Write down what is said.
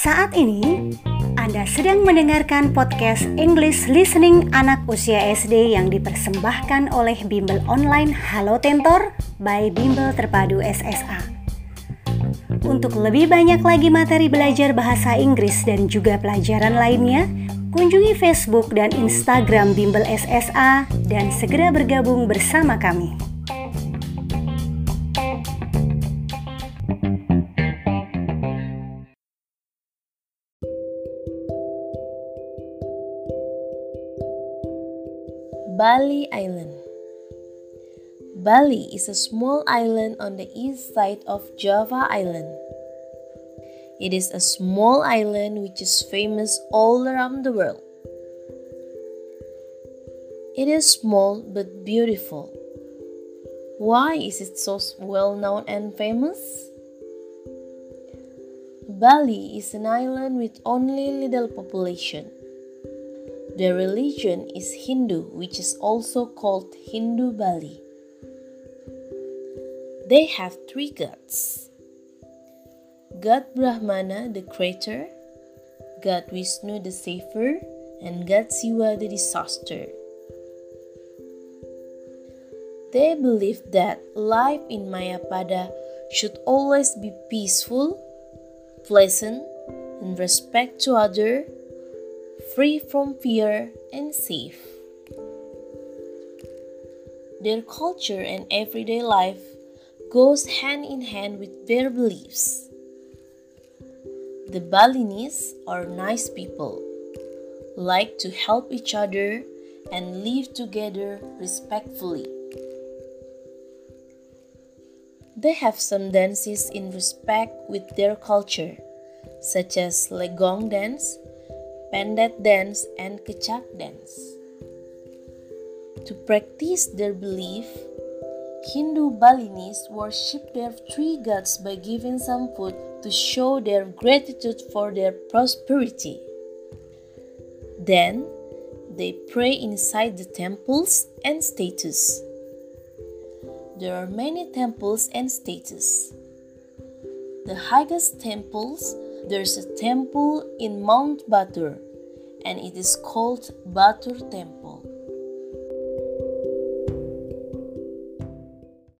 Saat ini, Anda sedang mendengarkan podcast English Listening anak usia SD yang dipersembahkan oleh Bimbel Online Halo Tentor by Bimbel Terpadu SSA. Untuk lebih banyak lagi materi belajar bahasa Inggris dan juga pelajaran lainnya, kunjungi Facebook dan Instagram Bimbel SSA dan segera bergabung bersama kami. Bali Island. Bali is a small island on the east side of Java Island. It is a small island which is famous all around the world. It is small but beautiful. Why is it so well known and famous? Bali is an island with only little population. The religion is Hindu, which is also called Hindu Bali. They have three gods God Brahmana, the creator, God Vishnu, the saver, and God Siva, the disaster. They believe that life in Mayapada should always be peaceful, pleasant, and respect to others free from fear and safe. Their culture and everyday life goes hand in hand with their beliefs. The Balinese are nice people, like to help each other and live together respectfully. They have some dances in respect with their culture, such as Legong dance Pendet dance, and Kecak dance. To practice their belief, Hindu Balinese worship their three gods by giving some food to show their gratitude for their prosperity. Then, they pray inside the temples and statues. There are many temples and statues. The highest temples there's a temple in Mount Batur, and it is called Batur Temple.